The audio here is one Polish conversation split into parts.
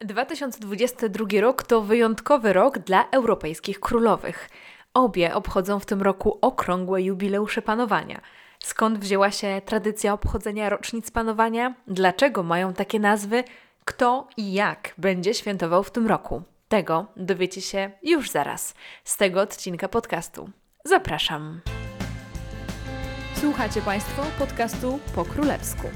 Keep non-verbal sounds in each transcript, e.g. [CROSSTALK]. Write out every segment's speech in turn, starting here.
2022 rok to wyjątkowy rok dla europejskich królowych. Obie obchodzą w tym roku okrągłe jubileusze panowania. Skąd wzięła się tradycja obchodzenia rocznic panowania? Dlaczego mają takie nazwy? Kto i jak będzie świętował w tym roku? Tego dowiecie się już zaraz z tego odcinka podcastu. Zapraszam. Słuchacie Państwo podcastu po królewsku.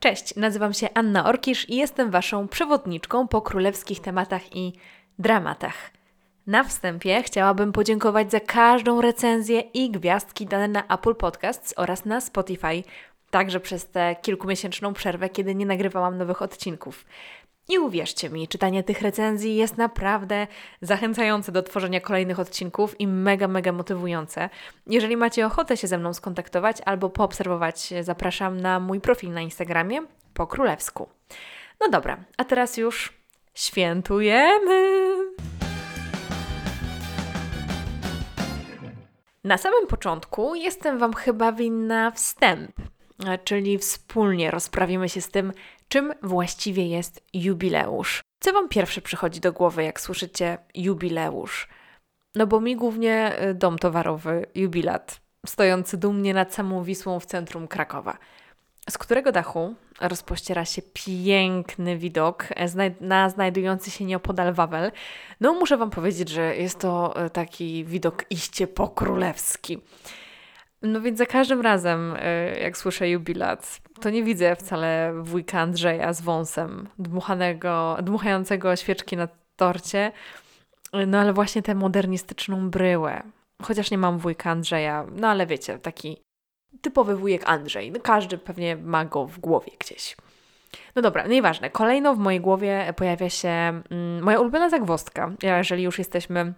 Cześć, nazywam się Anna Orkisz i jestem Waszą przewodniczką po królewskich tematach i dramatach. Na wstępie chciałabym podziękować za każdą recenzję i gwiazdki dane na Apple Podcasts oraz na Spotify, także przez tę kilkumiesięczną przerwę, kiedy nie nagrywałam nowych odcinków. I uwierzcie mi, czytanie tych recenzji jest naprawdę zachęcające do tworzenia kolejnych odcinków i mega, mega motywujące. Jeżeli macie ochotę się ze mną skontaktować albo poobserwować, zapraszam na mój profil na Instagramie po królewsku. No dobra, a teraz już świętujemy! Na samym początku jestem Wam chyba winna wstęp, czyli wspólnie rozprawimy się z tym, czym właściwie jest jubileusz. Co Wam pierwsze przychodzi do głowy, jak słyszycie jubileusz? No bo mi głównie y, dom towarowy, jubilat, stojący dumnie nad samą Wisłą w centrum Krakowa, z którego dachu rozpościera się piękny widok na znajdujący się nieopodal Wawel. No muszę Wam powiedzieć, że jest to y, taki widok iście pokrólewski. No więc za każdym razem, y, jak słyszę jubilat, to nie widzę wcale wujka Andrzeja z wąsem, dmuchanego, dmuchającego świeczki na torcie, no ale właśnie tę modernistyczną bryłę. Chociaż nie mam wujka Andrzeja, no ale wiecie, taki typowy wujek Andrzej. No każdy pewnie ma go w głowie gdzieś. No dobra, nieważne. Kolejno w mojej głowie pojawia się mm, moja ulubiona zagwozdka, jeżeli już jesteśmy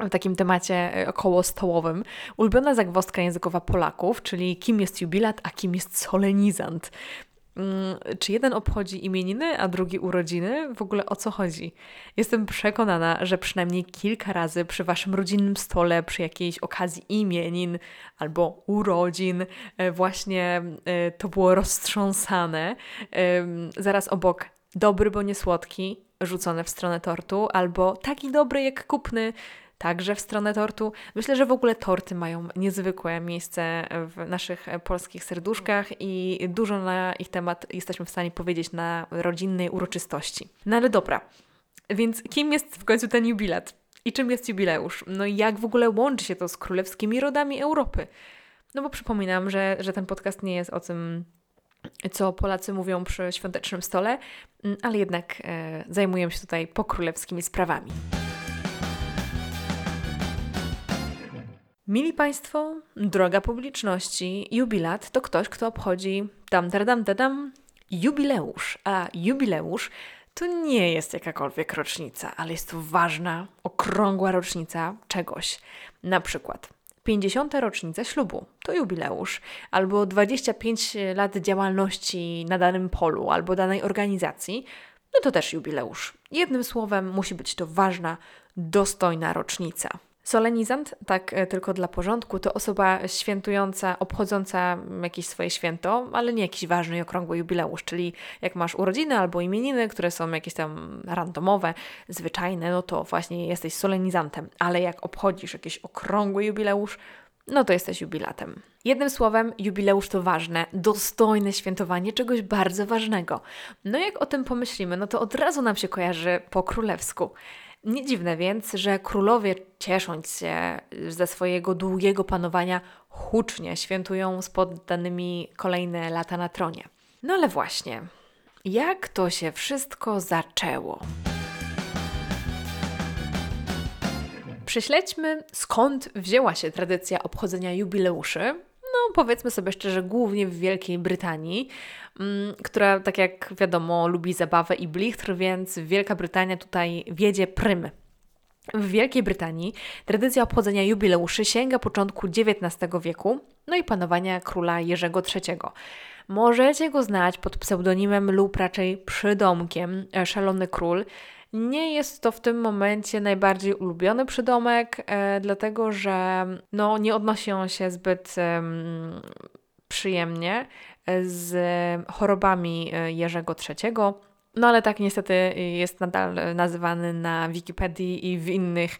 w takim temacie e, około stołowym. Ulubiona zagwozdka językowa Polaków, czyli kim jest jubilat, a kim jest solenizant. Hmm, czy jeden obchodzi imieniny, a drugi urodziny? W ogóle o co chodzi? Jestem przekonana, że przynajmniej kilka razy przy waszym rodzinnym stole, przy jakiejś okazji imienin albo urodzin, e, właśnie e, to było roztrząsane. Zaraz obok dobry, bo nie słodki, rzucone w stronę tortu, albo taki dobry jak kupny, także w stronę tortu. Myślę, że w ogóle torty mają niezwykłe miejsce w naszych polskich serduszkach i dużo na ich temat jesteśmy w stanie powiedzieć na rodzinnej uroczystości. No ale dobra, więc kim jest w końcu ten jubilat? I czym jest jubileusz? No i jak w ogóle łączy się to z królewskimi rodami Europy? No bo przypominam, że, że ten podcast nie jest o tym, co Polacy mówią przy świątecznym stole, ale jednak e, zajmujemy się tutaj pokrólewskimi sprawami. Mili Państwo, droga publiczności, jubilat to ktoś, kto obchodzi tam, tam, tam, jubileusz. A jubileusz to nie jest jakakolwiek rocznica, ale jest to ważna, okrągła rocznica czegoś. Na przykład 50. rocznica ślubu to jubileusz, albo 25 lat działalności na danym polu albo danej organizacji, no to też jubileusz. Jednym słowem, musi być to ważna, dostojna rocznica. Solenizant, tak e, tylko dla porządku, to osoba świętująca, obchodząca jakieś swoje święto, ale nie jakiś ważny i okrągły jubileusz, czyli jak masz urodziny albo imieniny, które są jakieś tam randomowe, zwyczajne, no to właśnie jesteś solenizantem, ale jak obchodzisz jakiś okrągły jubileusz, no to jesteś jubilatem. Jednym słowem, jubileusz to ważne, dostojne świętowanie czegoś bardzo ważnego. No jak o tym pomyślimy, no to od razu nam się kojarzy po królewsku. Nie dziwne więc, że królowie, ciesząc się ze swojego długiego panowania, hucznie świętują z poddanymi kolejne lata na tronie. No ale właśnie, jak to się wszystko zaczęło? Prześledźmy, skąd wzięła się tradycja obchodzenia jubileuszy, powiedzmy sobie szczerze, głównie w Wielkiej Brytanii, mm, która, tak jak wiadomo, lubi zabawę i blichtr, więc Wielka Brytania tutaj wiedzie prym. W Wielkiej Brytanii tradycja obchodzenia jubileuszy sięga początku XIX wieku, no i panowania króla Jerzego III. Możecie go znać pod pseudonimem lub raczej przydomkiem e, Szalony Król. Nie jest to w tym momencie najbardziej ulubiony przydomek, e, dlatego że no, nie odnosi on się zbyt przyjemnie z chorobami Jerzego III no ale tak niestety jest nadal nazywany na Wikipedii i w innych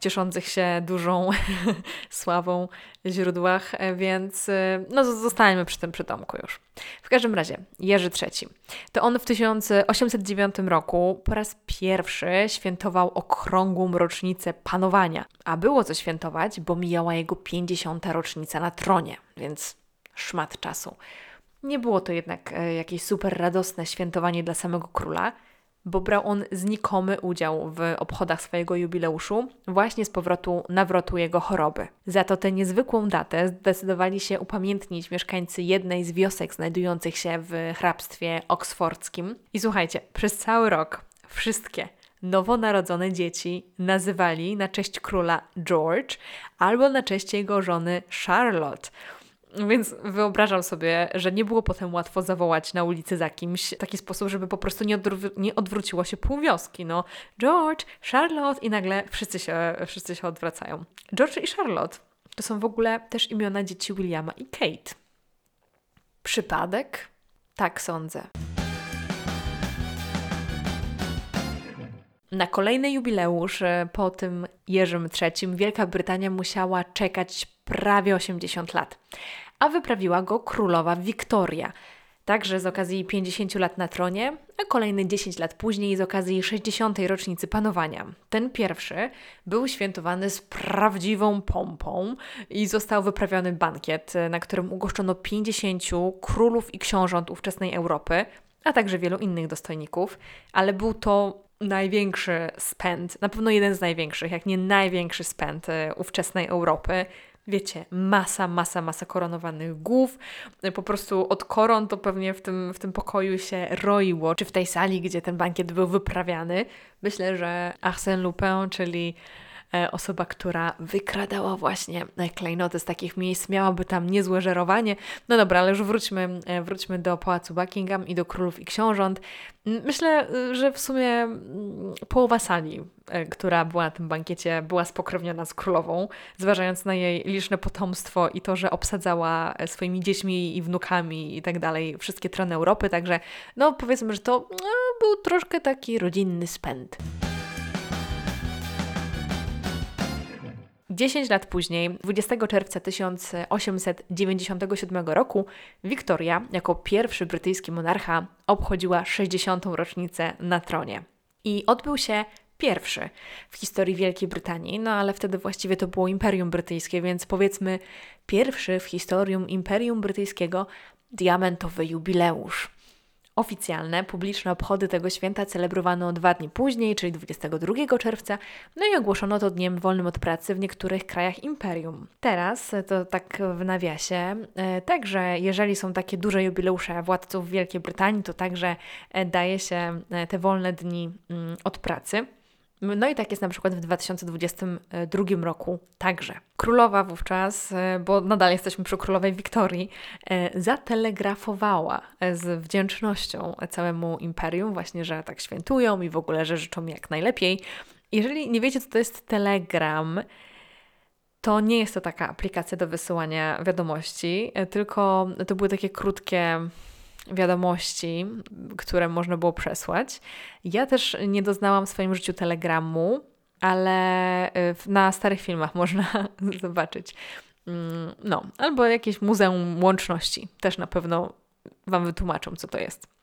cieszących się dużą [LAUGHS] sławą źródłach, więc no zostańmy przy tym przytomku już. W każdym razie, Jerzy III. To on w 1809 roku po raz pierwszy świętował okrągłą rocznicę panowania. A było co świętować, bo mijała jego 50. rocznica na tronie, więc szmat czasu. Nie było to jednak e, jakieś super radosne świętowanie dla samego króla, bo brał on znikomy udział w obchodach swojego jubileuszu właśnie z powrotu nawrotu jego choroby. Za to tę niezwykłą datę zdecydowali się upamiętnić mieszkańcy jednej z wiosek znajdujących się w hrabstwie oksfordzkim. I słuchajcie, przez cały rok wszystkie nowonarodzone dzieci nazywali na cześć króla George albo na cześć jego żony Charlotte. Więc wyobrażam sobie, że nie było potem łatwo zawołać na ulicy za kimś w taki sposób, żeby po prostu nie, nie odwróciło się pół wioski. No, George, Charlotte i nagle wszyscy się, wszyscy się odwracają. George i Charlotte to są w ogóle też imiona dzieci Williama i Kate. Przypadek? Tak sądzę. Na kolejny jubileusz e, po tym Jerzym III Wielka Brytania musiała czekać prawie 80 lat a wyprawiła go królowa Wiktoria. Także z okazji 50 lat na tronie, a kolejne 10 lat później z okazji 60. rocznicy panowania. Ten pierwszy był świętowany z prawdziwą pompą i został wyprawiony bankiet, na którym ugoszczono 50 królów i książąt ówczesnej Europy, a także wielu innych dostojników, ale był to największy spęd, na pewno jeden z największych, jak nie największy spęd e, ówczesnej Europy wiecie, masa, masa, masa koronowanych głów. Po prostu od koron to pewnie w tym, w tym pokoju się roiło, czy w tej sali, gdzie ten bankiet był wyprawiany. Myślę, że Arsène Lupin, czyli osoba, która wykradała właśnie e, klejnoty z takich miejsc, miałaby tam niezłe żerowanie. No dobra, ale już wróćmy, e, wróćmy do Pałacu Buckingham i do królów i książąt. Myślę, że w sumie połowa sali, która była na tym bankiecie, była spokrewniona z królową, zważając na jej liczne potomstwo i to, że obsadzała swoimi dziećmi i wnukami i tak dalej wszystkie trony Europy, także no powiedzmy, że to no, był troszkę taki rodzinny spęd. 10 lat później, 20 czerwca 1897 roku, Wiktoria, jako pierwszy brytyjski monarcha, obchodziła 60. rocznicę na tronie. I odbył się pierwszy w historii Wielkiej Brytanii, no ale wtedy właściwie to było Imperium Brytyjskie, więc powiedzmy pierwszy w historii Imperium Brytyjskiego diamentowy jubileusz. Oficjalne, publiczne obchody tego święta celebrowano dwa dni później, czyli 22 czerwca, no i ogłoszono to dniem wolnym od pracy w niektórych krajach imperium. Teraz, to tak w nawiasie, e, także jeżeli są takie duże jubileusze władców Wielkiej Brytanii, to także e, daje się e, te wolne dni mm, od pracy. No i tak jest na przykład w 2022 roku także. Królowa wówczas, e, bo nadal jesteśmy przy królowej Wiktorii, e, zatelegrafowała e, z wdzięcznością całemu imperium, właśnie, że tak świętują i w ogóle, że życzą jak najlepiej. Jeżeli nie wiecie, co to jest Telegram, to nie jest to taka aplikacja do wysyłania wiadomości, tylko to były takie krótkie wiadomości, które można było przesłać. Ja też nie doznałam w swoim życiu telegramu, ale y, na starych filmach [LAUGHS] można zobaczyć. Mm, no, albo jakieś muzeum łączności też na pewno Wam wytłumaczą, co to jest.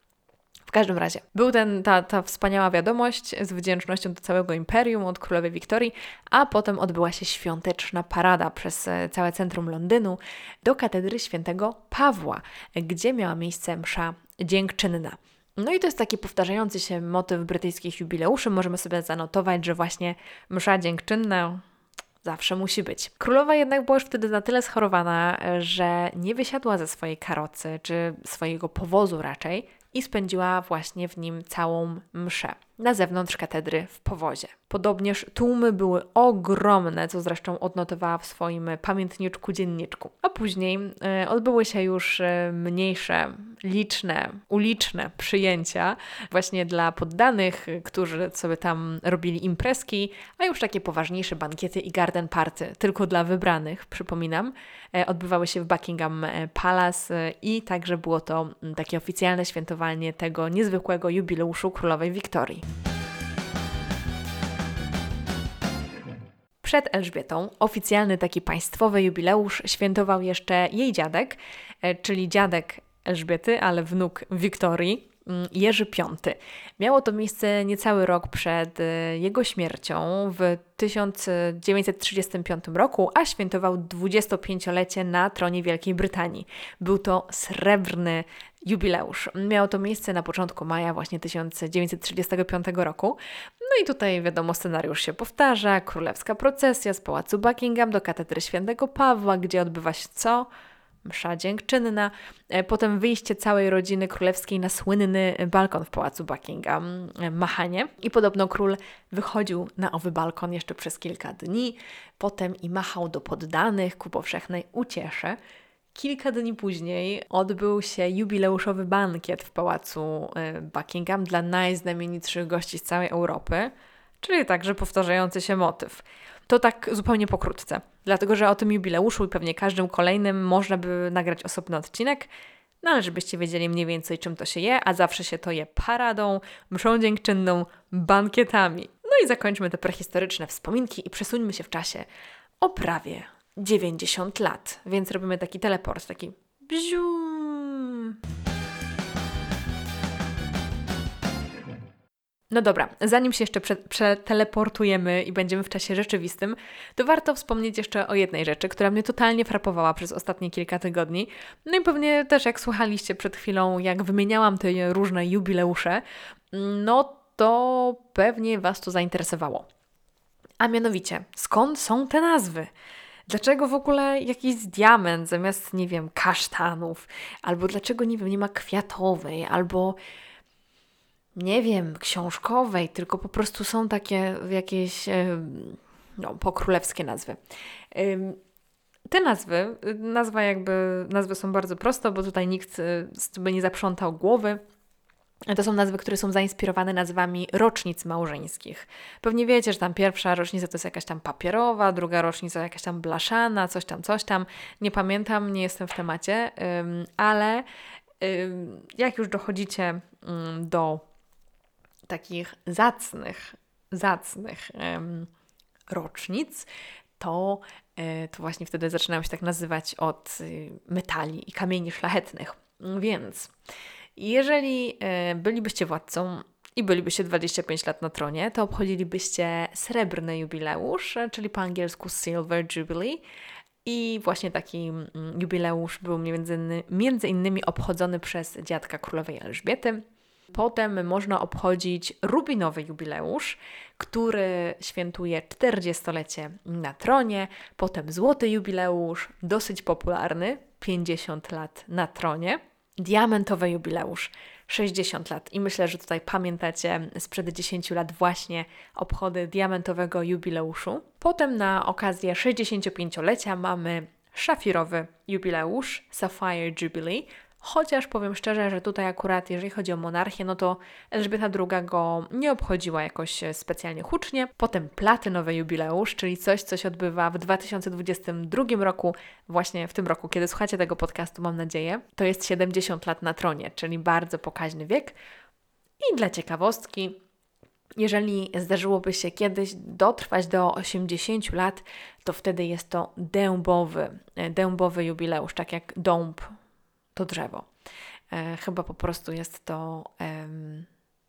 W każdym razie, był ten, ta, ta wspaniała wiadomość z wdzięcznością do całego imperium od królowej Wiktorii, a potem odbyła się świąteczna parada przez e, całe centrum Londynu do katedry świętego Pawła, gdzie miała miejsce msza dziękczynna. No i to jest taki powtarzający się motyw brytyjskich jubileuszy. Możemy sobie zanotować, że właśnie msza dziękczynna zawsze musi być. Królowa jednak była już wtedy na tyle schorowana, że nie wysiadła ze swojej karocy, czy swojego powozu raczej, i spędziła właśnie w nim całą mszę na zewnątrz katedry w powozie. Podobnież tłumy były ogromne, co zresztą odnotowała w swoim pamiętniczku dzienniczku. A później e, odbyły się już e, mniejsze, liczne, uliczne przyjęcia właśnie dla poddanych, którzy sobie tam robili imprezki, a już takie poważniejsze bankiety i garden party, tylko dla wybranych, przypominam, e, odbywały się w Buckingham Palace i także było to takie oficjalne świętowanie tego niezwykłego jubileuszu królowej Wiktorii. Przed Elżbietą oficjalny taki państwowy jubileusz świętował jeszcze jej dziadek, e, czyli dziadek Elżbiety, ale wnuk Wiktorii, mm, Jerzy V. Miało to miejsce niecały rok przed e, jego śmiercią w 1935 roku, a świętował 25-lecie na tronie Wielkiej Brytanii. Był to srebrny jubileusz. Miało to miejsce na początku maja właśnie 1935 roku. No i tutaj wiadomo, scenariusz się powtarza. Królewska procesja z pałacu Buckingham do katedry świętego Pawła, gdzie odbywa się co? Msza dziękczynna, e, potem wyjście całej rodziny królewskiej na słynny balkon w pałacu Buckingham, e, machanie. I podobno król wychodził na owy balkon jeszcze przez kilka dni, potem i machał do poddanych ku powszechnej uciesze. Kilka dni później odbył się jubileuszowy bankiet w pałacu e, Buckingham dla najznamienitszych gości z całej Europy, czyli także powtarzający się motyw. To tak zupełnie pokrótce, dlatego że o tym jubileuszu i pewnie każdym kolejnym można by nagrać osobny odcinek, no ale żebyście wiedzieli mniej więcej czym to się je, a zawsze się to je paradą, mszą dziękczynną, bankietami. No i zakończmy te prehistoryczne wspominki i przesuńmy się w czasie o prawie 90 lat. Więc robimy taki teleport, taki bzium. No dobra, zanim się jeszcze przeteleportujemy i będziemy w czasie rzeczywistym, to warto wspomnieć jeszcze o jednej rzeczy, która mnie totalnie frapowała przez ostatnie kilka tygodni. No i pewnie też jak słuchaliście przed chwilą, jak wymieniałam te różne jubileusze, no to pewnie Was to zainteresowało. A mianowicie, skąd są te nazwy? Dlaczego w ogóle jakiś diament zamiast, nie wiem, kasztanów? Albo dlaczego, nie wiem, nie ma kwiatowej? Albo, nie wiem, książkowej, tylko po prostu są takie jakieś, no, pokrólewskie nazwy. Te nazwy, nazwa jakby, nazwy są bardzo proste, bo tutaj nikt sobie nie zaprzątał głowy. To są nazwy, które są zainspirowane nazwami rocznic małżeńskich. Pewnie wiecie, że tam pierwsza rocznica to jest jakaś tam papierowa, druga rocznica jakaś tam blaszana, coś tam, coś tam. Nie pamiętam, nie jestem w temacie, ale jak już dochodzicie do takich zacnych, zacnych rocznic, to, e, to właśnie wtedy zaczynają się tak nazywać od y, metali i kamieni szlachetnych. Więc jeżeli e, bylibyście władcą i bylibyście 25 lat na tronie, to obchodzilibyście srebrny jubileusz, czyli po angielsku Silver Jubilee. I właśnie taki mm, jubileusz był między, między innymi obchodzony przez dziadka królowej Elżbiety. Potem można obchodzić rubinowy jubileusz, który świętuje 40-lecie na tronie. Potem złoty jubileusz, dosyć popularny, 50 lat na tronie diamentowy jubileusz 60 lat. I myślę, że tutaj pamiętacie sprzed 10 lat właśnie obchody diamentowego jubileuszu. Potem na okazję 65-lecia mamy szafirowy jubileusz Sapphire Jubilee, Chociaż powiem szczerze, że tutaj akurat, jeżeli chodzi o monarchię, no to Elżbieta II go nie obchodziła jakoś e, specjalnie hucznie. Potem platynowy jubileusz, czyli coś, co się odbywa w 2022 roku, właśnie w tym roku, kiedy słuchacie tego podcastu, mam nadzieję. To jest 70 lat na tronie, czyli bardzo pokaźny wiek. I dla ciekawostki, jeżeli zdarzyłoby się kiedyś dotrwać do 80 lat, to wtedy jest to dębowy, e, dębowy jubileusz, tak jak dąb to drzewo. E, chyba po prostu jest to,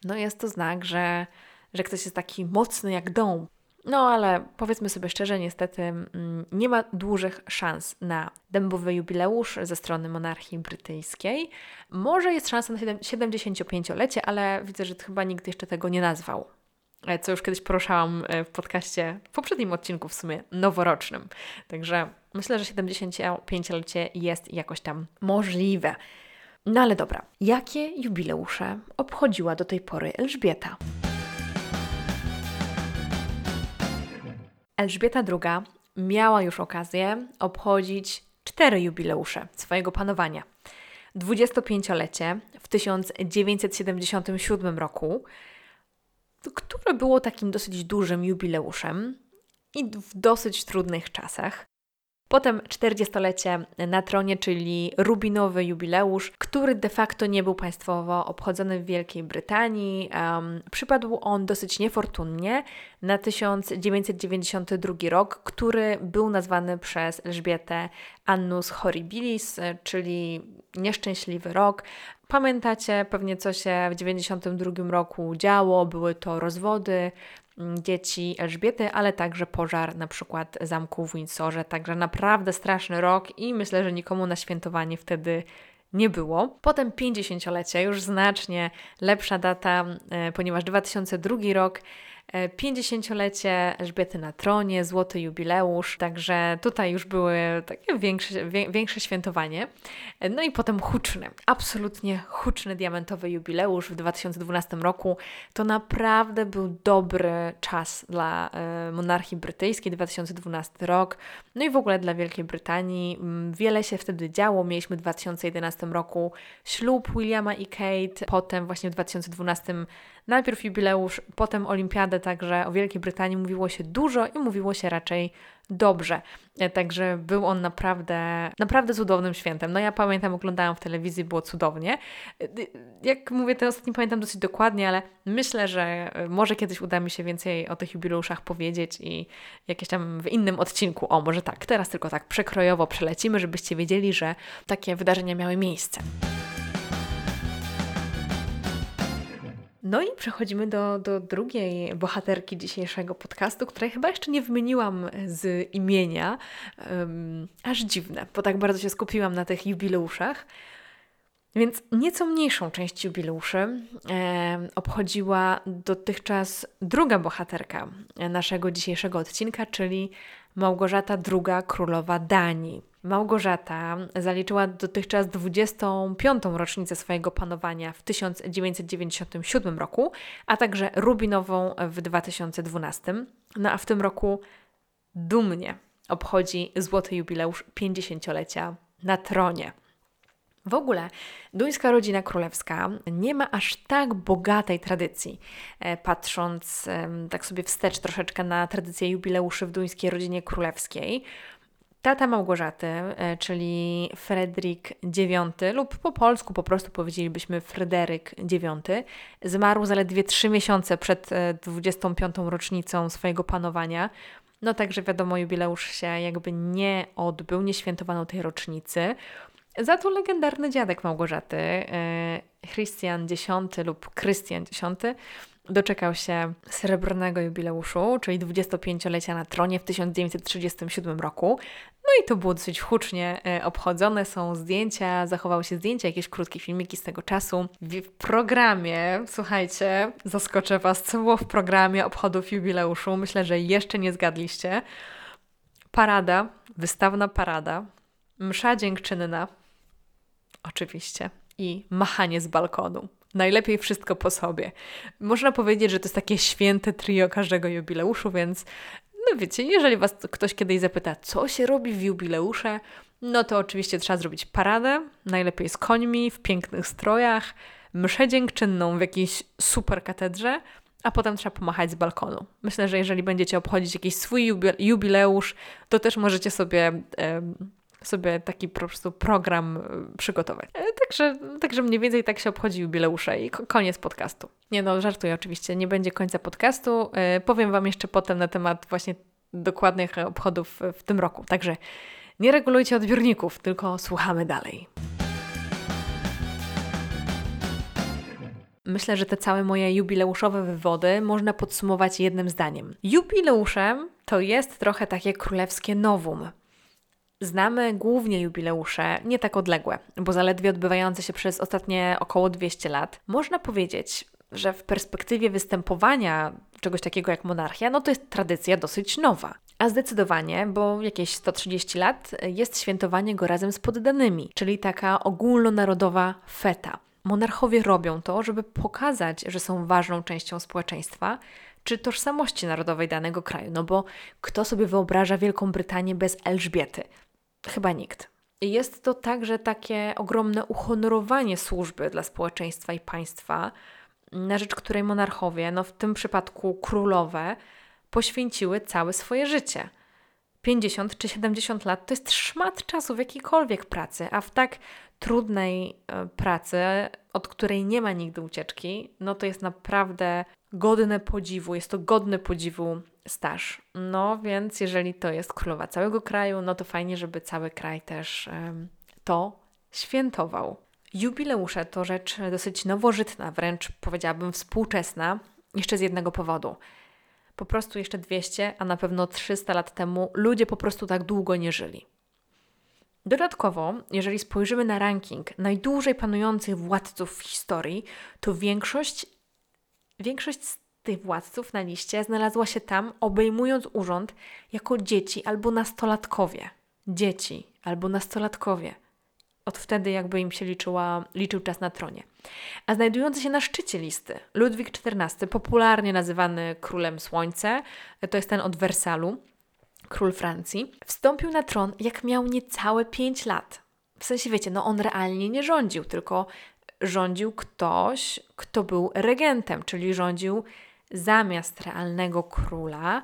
no jest to znak, że, że ktoś jest taki mocny jak dąb. No ale powiedzmy sobie szczerze, niestety mm, nie ma dużych szans na dębowy jubileusz ze strony monarchii brytyjskiej. Może jest szansa na 75-lecie, ale widzę, że chyba nikt jeszcze tego nie nazwał. E, co już kiedyś poruszałam e, w podcaście, w poprzednim odcinku w sumie noworocznym. Także myślę, że 75-lecie jest jakoś tam możliwe. No ale dobra, jakie jubileusze obchodziła do tej pory Elżbieta? Elżbieta II miała już okazję obchodzić cztery jubileusze swojego panowania. 25-lecie w 1977 roku, które było takim dosyć dużym jubileuszem i w dosyć trudnych czasach. Potem 40-lecie na tronie, czyli rubinowy jubileusz, który de facto nie był państwowo obchodzony w Wielkiej Brytanii. Um, przypadł on dosyć niefortunnie na 1992 rok, który był nazwany przez Elżbietę Annus Horribilis, czyli nieszczęśliwy rok. Pamiętacie pewnie, co się w 1992 roku działo? Były to rozwody, Mm, dzieci Elżbiety, ale także pożar na przykład zamku w Windsorze. Także naprawdę straszny rok i myślę, że nikomu na świętowanie wtedy nie było. Potem 50-lecie, już znacznie lepsza data, e, ponieważ 2002 rok 50-lecie Elżbiety na tronie, złoty jubileusz, także tutaj już były takie większe, większe świętowanie. No i potem huczny, absolutnie huczny diamentowy jubileusz w 2012 roku. To naprawdę był dobry czas dla e, monarchii brytyjskiej, 2012 rok, no i w ogóle dla Wielkiej Brytanii. Mm, wiele się wtedy działo. Mieliśmy w 2011 roku ślub Williama i Kate, potem właśnie w 2012 Najpierw jubileusz, potem olimpiadę, także o Wielkiej Brytanii mówiło się dużo i mówiło się raczej dobrze. E, także był on naprawdę, naprawdę cudownym świętem. No ja pamiętam, oglądałam w telewizji, było cudownie. E, jak mówię, teraz nie pamiętam dosyć dokładnie, ale myślę, że e, może kiedyś uda mi się więcej o tych jubileuszach powiedzieć i jakieś tam w innym odcinku. O, może tak, teraz tylko tak przekrojowo przelecimy, żebyście wiedzieli, że takie wydarzenia miały miejsce. No i przechodzimy do, do drugiej bohaterki dzisiejszego podcastu, której chyba jeszcze nie wymieniłam z imienia. Um, aż dziwne, bo tak bardzo się skupiłam na tych jubileuszach. Więc nieco mniejszą część jubileuszy e, obchodziła dotychczas druga bohaterka naszego dzisiejszego odcinka, czyli Małgorzata II, królowa Danii. Małgorzata zaliczyła dotychczas 25. rocznicę swojego panowania w 1997 roku, a także rubinową w 2012. No a w tym roku dumnie obchodzi złoty jubileusz 50-lecia na tronie. W ogóle duńska rodzina królewska nie ma aż tak bogatej tradycji. E, patrząc tak sobie wstecz troszeczkę na tradycję jubileuszy w duńskiej rodzinie królewskiej, Tata Małgorzaty, e, czyli Fredrik IX, lub po polsku po prostu powiedzielibyśmy Fryderyk IX, zmarł zaledwie trzy miesiące przed 25. E, rocznicą swojego panowania. No także wiadomo, jubileusz się jakby nie odbył, nie świętowano tej rocznicy. Za to legendarny dziadek Małgorzaty, e, Christian X lub Krystian X, doczekał się srebrnego jubileuszu, czyli 25-lecia na tronie w 1937 roku. No i to było dosyć hucznie e, obchodzone, są zdjęcia, zachowały się zdjęcia, jakieś krótkie filmiki z tego czasu. W programie, słuchajcie, zaskoczę Was, co było w programie obchodów jubileuszu, myślę, że jeszcze nie zgadliście. Parada, wystawna parada, msza dziękczynna, oczywiście, i machanie z balkonu. Najlepiej wszystko po sobie. Można powiedzieć, że to jest takie święte trio każdego jubileuszu, więc no wiecie, jeżeli Was ktoś kiedyś zapyta, co się robi w jubileusze, no to oczywiście trzeba zrobić paradę, najlepiej z końmi, w pięknych strojach, mszę dziękczynną w jakiejś super katedrze, a potem trzeba pomachać z balkonu. Myślę, że jeżeli będziecie obchodzić jakiś swój jubileusz, to też możecie sobie sobie taki po prostu program y, przygotować. E, także, także mniej więcej tak się obchodzi jubileusze i koniec podcastu. Nie no, żartuję oczywiście, nie będzie końca podcastu. E, powiem Wam jeszcze potem na temat właśnie dokładnych obchodów w tym roku. Także nie regulujcie odbiorników, tylko słuchamy dalej. Myślę, że te całe moje jubileuszowe wywody można podsumować jednym zdaniem. Jubileusze to jest trochę takie królewskie nowum. Znamy głównie jubileusze, nie tak odległe, bo zaledwie odbywające się przez ostatnie około 200 lat. Można powiedzieć, że w perspektywie występowania czegoś takiego jak monarchia, no to jest tradycja dosyć nowa. A zdecydowanie, bo jakieś 130 lat jest świętowanie go razem z poddanymi, czyli taka ogólnonarodowa feta. Monarchowie robią to, żeby pokazać, że są ważną częścią społeczeństwa, czy tożsamości narodowej danego kraju. No bo kto sobie wyobraża Wielką Brytanię bez Elżbiety? Chyba nikt. Jest to także takie ogromne uhonorowanie służby dla społeczeństwa i państwa, na rzecz której monarchowie, no w tym przypadku królowe, poświęciły całe swoje życie. 50 czy 70 lat to jest szmat czasu w jakiejkolwiek pracy, a w tak trudnej e, pracy, od której nie ma nigdy ucieczki, no to jest naprawdę godne podziwu, jest to godny podziwu staż. No więc jeżeli to jest królowa całego kraju, no to fajnie, żeby cały kraj też to świętował. Jubileusze to rzecz dosyć nowożytna, wręcz powiedziałabym współczesna, jeszcze z jednego powodu. Po prostu jeszcze 200, a na pewno 300 lat temu ludzie po prostu tak długo nie żyli. Dodatkowo, jeżeli spojrzymy na ranking najdłużej panujących władców w historii, to większość, większość z tych władców na liście znalazła się tam, obejmując urząd jako dzieci albo nastolatkowie. Dzieci albo nastolatkowie. Od wtedy jakby im się liczyła, liczył czas na tronie. A znajdujący się na szczycie listy Ludwik XIV, popularnie nazywany królem słońce, to jest ten od Wersalu, król Francji, wstąpił na tron jak miał niecałe 5 lat. W sensie wiecie, no on realnie nie rządził, tylko rządził ktoś, kto był regentem, czyli rządził zamiast realnego króla,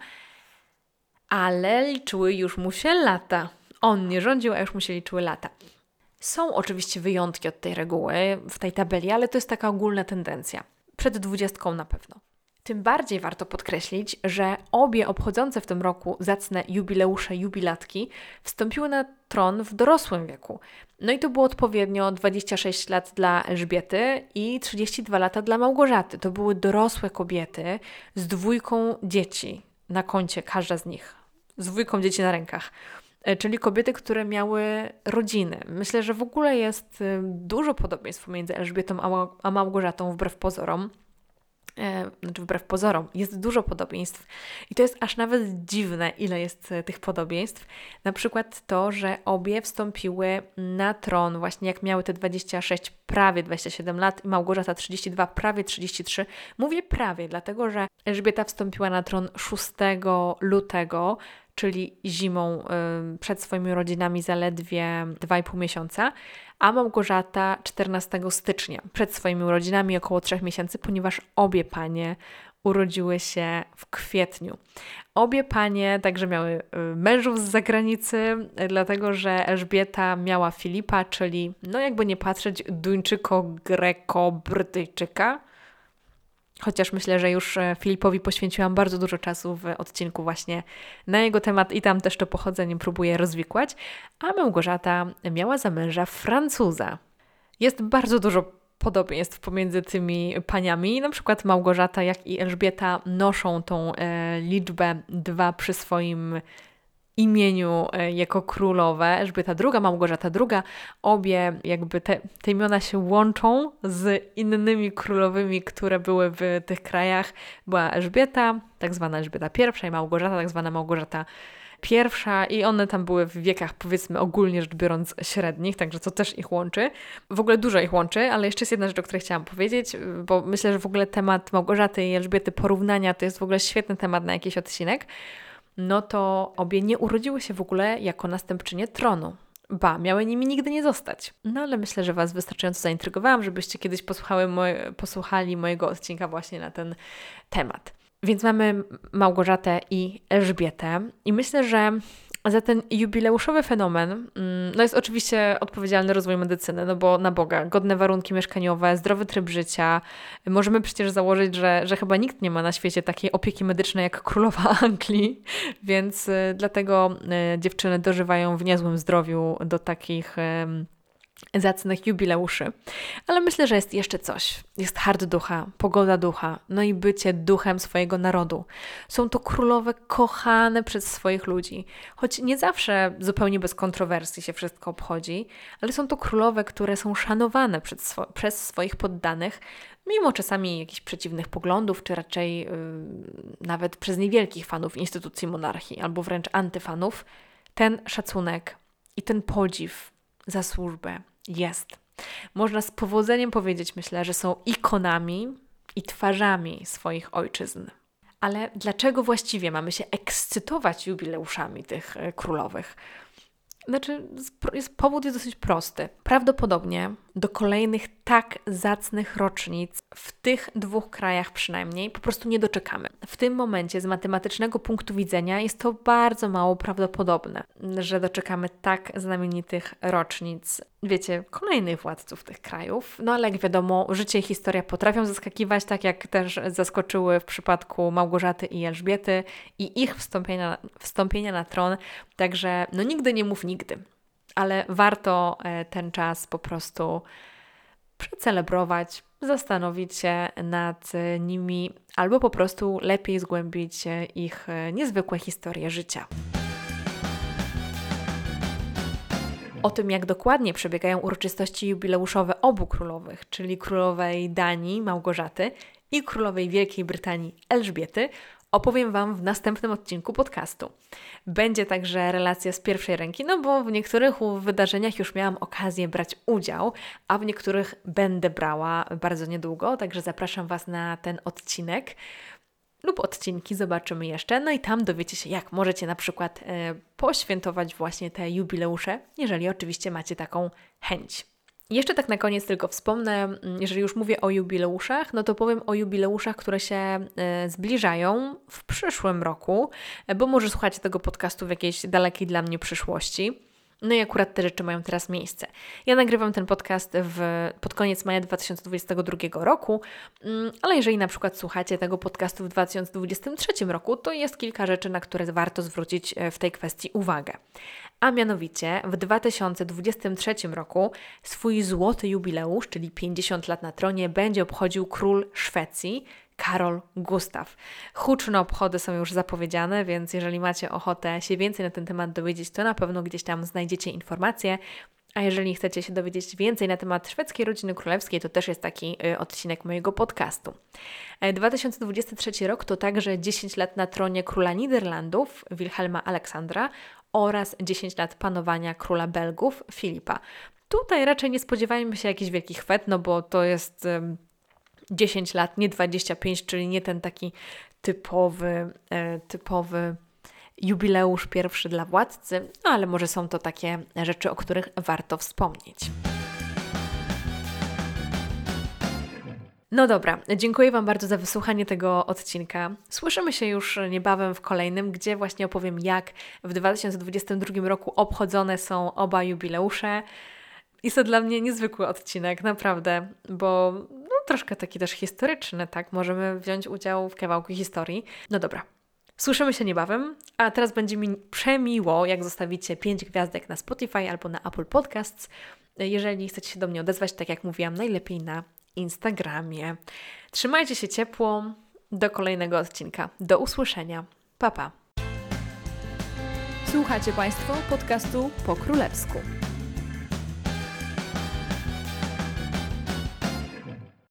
ale liczyły już mu się lata. On nie rządził, a już mu się liczyły lata. Są oczywiście wyjątki od tej reguły w tej tabeli, ale to jest taka ogólna tendencja. Przed dwudziestką na pewno. Tym bardziej warto podkreślić, że obie obchodzące w tym roku zacne jubileusze jubilatki wstąpiły na tron w dorosłym wieku. No i to było odpowiednio 26 lat dla Elżbiety i 32 lata dla Małgorzaty. To były dorosłe kobiety z dwójką dzieci na koncie, każda z nich, z dwójką dzieci na rękach. E, czyli kobiety, które miały rodziny. Myślę, że w ogóle jest y, dużo podobieństw pomiędzy Elżbietą a Małgorzatą, wbrew pozorom e, znaczy wbrew pozorom, jest dużo podobieństw i to jest aż nawet dziwne, ile jest e, tych podobieństw. Na przykład to, że obie wstąpiły na tron właśnie jak miały te 26, prawie 27 lat i Małgorzata 32, prawie 33. Mówię prawie, dlatego że Elżbieta wstąpiła na tron 6 lutego czyli zimą przed swoimi rodzinami zaledwie 2,5 miesiąca, a Małgorzata 14 stycznia przed swoimi urodzinami około 3 miesięcy, ponieważ obie panie urodziły się w kwietniu. Obie panie także miały mężów z zagranicy, dlatego że Elżbieta miała Filipa, czyli no jakby nie patrzeć Duńczyko-Greko-Brytyjczyka, Chociaż myślę, że już e, Filipowi poświęciłam bardzo dużo czasu w odcinku właśnie na jego temat i tam też to pochodzenie próbuję rozwikłać, a Małgorzata miała za męża Francuza. Jest bardzo dużo podobieństw pomiędzy tymi paniami. Na przykład Małgorzata, jak i Elżbieta noszą tą e, liczbę dwa przy swoim imieniu e, jako królowe, Elżbieta II, Małgorzata II, obie jakby te, te imiona się łączą z innymi królowymi, które były w tych krajach. Była Elżbieta, tak zwana Elżbieta I i Małgorzata, tak zwana Małgorzata pierwsza i one tam były w wiekach powiedzmy ogólnie rzecz biorąc średnich, także to też ich łączy. W ogóle dużo ich łączy, ale jeszcze jest jedna rzecz, o której chciałam powiedzieć, bo myślę, że w ogóle temat Małgorzaty i Elżbiety porównania to jest w ogóle świetny temat na jakiś odcinek no to obie nie urodziły się w ogóle jako następczynie tronu. Ba, miały nimi nigdy nie zostać. No ale myślę, że Was wystarczająco zaintrygowałam, żebyście kiedyś moje, posłuchali mojego odcinka właśnie na ten temat. Więc mamy Małgorzatę i Elżbietę, i myślę, że za ten jubileuszowy fenomen mm, no jest oczywiście odpowiedzialny rozwój medycyny, no bo na Boga, godne warunki mieszkaniowe, zdrowy tryb życia. Możemy przecież założyć, że, że chyba nikt nie ma na świecie takiej opieki medycznej jak królowa [LAUGHS] Anglii, więc y, dlatego y, dziewczyny dożywają w niezłym zdrowiu do takich zacnych jubileuszy. Ale myślę, że jest jeszcze coś. Jest hard ducha, pogoda ducha, no i bycie duchem swojego narodu. Są to królowe kochane przez swoich ludzi, choć nie zawsze zupełnie bez kontrowersji się wszystko obchodzi, ale są to królowe, które są szanowane swo przez swoich poddanych, mimo czasami jakichś przeciwnych poglądów, czy raczej yy, nawet przez niewielkich fanów instytucji monarchii, albo wręcz antyfanów. Ten szacunek i ten podziw za służbę jest. Można z powodzeniem powiedzieć, myślę, że są ikonami i twarzami swoich ojczyzn. Ale dlaczego właściwie mamy się ekscytować jubileuszami tych e, królowych? Znaczy, jest, powód jest dosyć prosty. Prawdopodobnie do kolejnych tak zacnych rocznic w tych dwóch krajach przynajmniej po prostu nie doczekamy. W tym momencie z matematycznego punktu widzenia jest to bardzo mało prawdopodobne, że doczekamy tak znamienitych rocznic, wiecie, kolejnych władców tych krajów. No ale jak wiadomo, życie i historia potrafią zaskakiwać, tak jak też zaskoczyły w przypadku Małgorzaty i Elżbiety i ich wstąpienia, wstąpienia na tron. Także no nigdy nie mów nigdy ale warto e, ten czas po prostu przecelebrować, zastanowić się nad nimi, albo po prostu lepiej zgłębić ich e, niezwykłe historie życia. O tym, jak dokładnie przebiegają uroczystości jubileuszowe obu królowych, czyli królowej Danii Małgorzaty i królowej Wielkiej Brytanii Elżbiety, opowiem Wam w następnym odcinku podcastu. Będzie także relacja z pierwszej ręki, no bo w niektórych wydarzeniach już miałam okazję brać udział, a w niektórych będę brała bardzo niedługo, także zapraszam Was na ten odcinek lub odcinki, zobaczymy jeszcze. No i tam dowiecie się, jak możecie na przykład e, poświętować właśnie te jubileusze, jeżeli oczywiście macie taką chęć. Jeszcze tak na koniec tylko wspomnę, mm, jeżeli już mówię o jubileuszach, no to powiem o jubileuszach, które się e, zbliżają w przyszłym roku, e, bo może słuchacie tego podcastu w jakiejś dalekiej dla mnie przyszłości. No i akurat te rzeczy mają teraz miejsce. Ja nagrywam ten podcast w, pod koniec maja 2022 roku, mm, ale jeżeli na przykład słuchacie tego podcastu w 2023 roku, to jest kilka rzeczy, na które warto zwrócić e, w tej kwestii uwagę. A mianowicie w 2023 roku swój złoty jubileusz, czyli 50 lat na tronie, będzie obchodził król Szwecji, Karol Gustaw. Huczne obchody są już zapowiedziane, więc jeżeli macie ochotę się więcej na ten temat dowiedzieć, to na pewno gdzieś tam znajdziecie informacje. A jeżeli chcecie się dowiedzieć więcej na temat szwedzkiej rodziny królewskiej, to też jest taki y, odcinek mojego podcastu. 2023 e, rok to także 10 lat na tronie króla Niderlandów, Wilhelma Aleksandra oraz 10 lat panowania króla Belgów, Filipa. Tutaj raczej nie spodziewajmy się jakichś wielkich fet, no bo to jest 10 lat, nie 25, czyli nie ten taki typowy, e, typowy jubileusz pierwszy dla władcy, no ale może są to takie rzeczy, o których warto wspomnieć. No dobra, dziękuję Wam bardzo za wysłuchanie tego odcinka. Słyszymy się już niebawem w kolejnym, gdzie właśnie opowiem, jak w 2022 roku obchodzone są oba jubileusze. Jest to dla mnie niezwykły odcinek, naprawdę, bo troszkę taki też historyczny, tak? Możemy wziąć udział w kawałku historii. No dobra, Słyszymy się niebawem, a teraz będzie mi przemiło, jak zostawicie 5 gwiazdek na Spotify albo na Apple Podcasts. Jeżeli chcecie się do mnie odezwać, tak jak mówiłam, najlepiej na Instagramie. Trzymajcie się ciepło. Do kolejnego odcinka. Do usłyszenia. Pa pa. Słuchacie Państwo podcastu po królewsku.